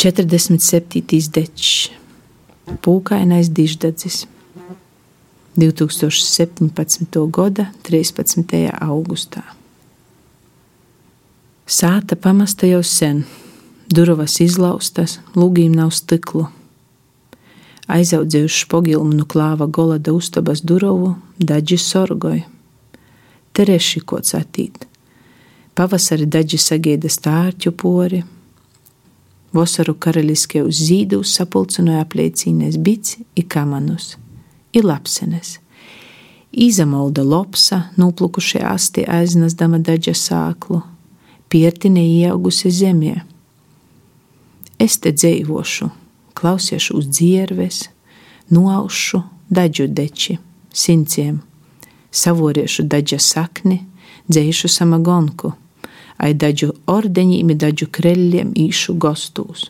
47. dečs, pūkainais diždadzis, 2017. gada 13. augustā. Sāta pamesta jau sen, durvis izlaustas, lūgīm nav stiklu. Aizaudzējuši špogilmu no klāva golada uztabas durovu, daži sorgoja. Tereši kods attīt. Pavasari daži sagaida stārķu pori. Vosaru karaliskie uz zīdu sapulcināja apliecīnēs bits i kamanus, i lapsenes. Izamolda lopsa, noplukušie asti aiznasdama daļa sāklu, piertine ieaugusi zemē. Es te dzīvošu, klausiešu uz dzierves, noaušu daļu deči, sinciem, savoriešu daļa sakni, dzēšu samagonku, ai daļu ordeņiem, daļu kreļiem īšu gostūs.